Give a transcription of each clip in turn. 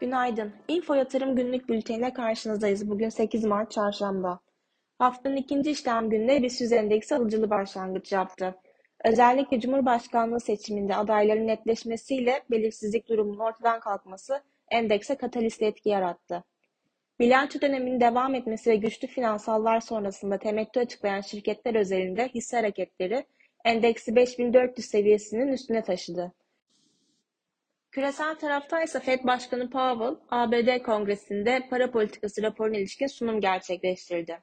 Günaydın. Info Yatırım Günlük Bülteni'ne karşınızdayız. Bugün 8 Mart Çarşamba. Haftanın ikinci işlem gününde BIST endeksi alıcılı başlangıç yaptı. Özellikle Cumhurbaşkanlığı seçiminde adayların netleşmesiyle belirsizlik durumunun ortadan kalkması endekse katalist etki yarattı. Bilanço döneminin devam etmesi ve güçlü finansallar sonrasında temettü açıklayan şirketler özelinde hisse hareketleri endeksi 5400 seviyesinin üstüne taşıdı. Küresel tarafta ise Fed Başkanı Powell, ABD Kongresi'nde para politikası raporuna ilişkin sunum gerçekleştirdi.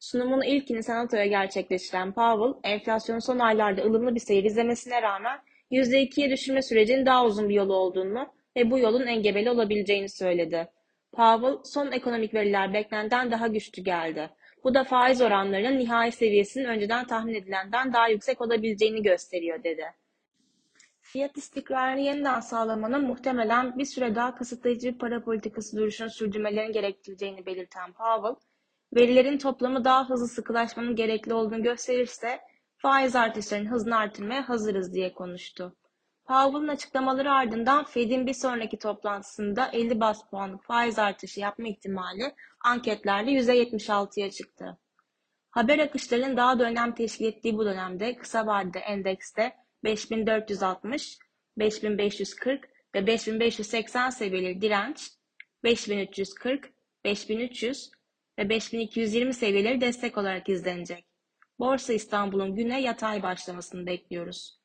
Sunumun ilkini senatoya gerçekleştiren Powell, enflasyonun son aylarda ılımlı bir seyir izlemesine rağmen %2'ye düşürme sürecinin daha uzun bir yolu olduğunu ve bu yolun engebeli olabileceğini söyledi. Powell, son ekonomik veriler beklenenden daha güçlü geldi. Bu da faiz oranlarının nihai seviyesinin önceden tahmin edilenden daha yüksek olabileceğini gösteriyor dedi. Fiyat istikrarını yeniden sağlamanın muhtemelen bir süre daha kısıtlayıcı bir para politikası duruşunu sürdürmelerini gerektireceğini belirten Powell, verilerin toplamı daha hızlı sıkılaşmanın gerekli olduğunu gösterirse faiz artışlarının hızını artırmaya hazırız diye konuştu. Powell'ın açıklamaları ardından Fed'in bir sonraki toplantısında 50 bas puanlık faiz artışı yapma ihtimali anketlerde %76'ya çıktı. Haber akışlarının daha da önem teşkil ettiği bu dönemde kısa vadede endekste 5460, 5540 ve 5580 seviyeleri direnç, 5340, 5300 ve 5220 seviyeleri destek olarak izlenecek. Borsa İstanbul'un güne yatay başlamasını bekliyoruz.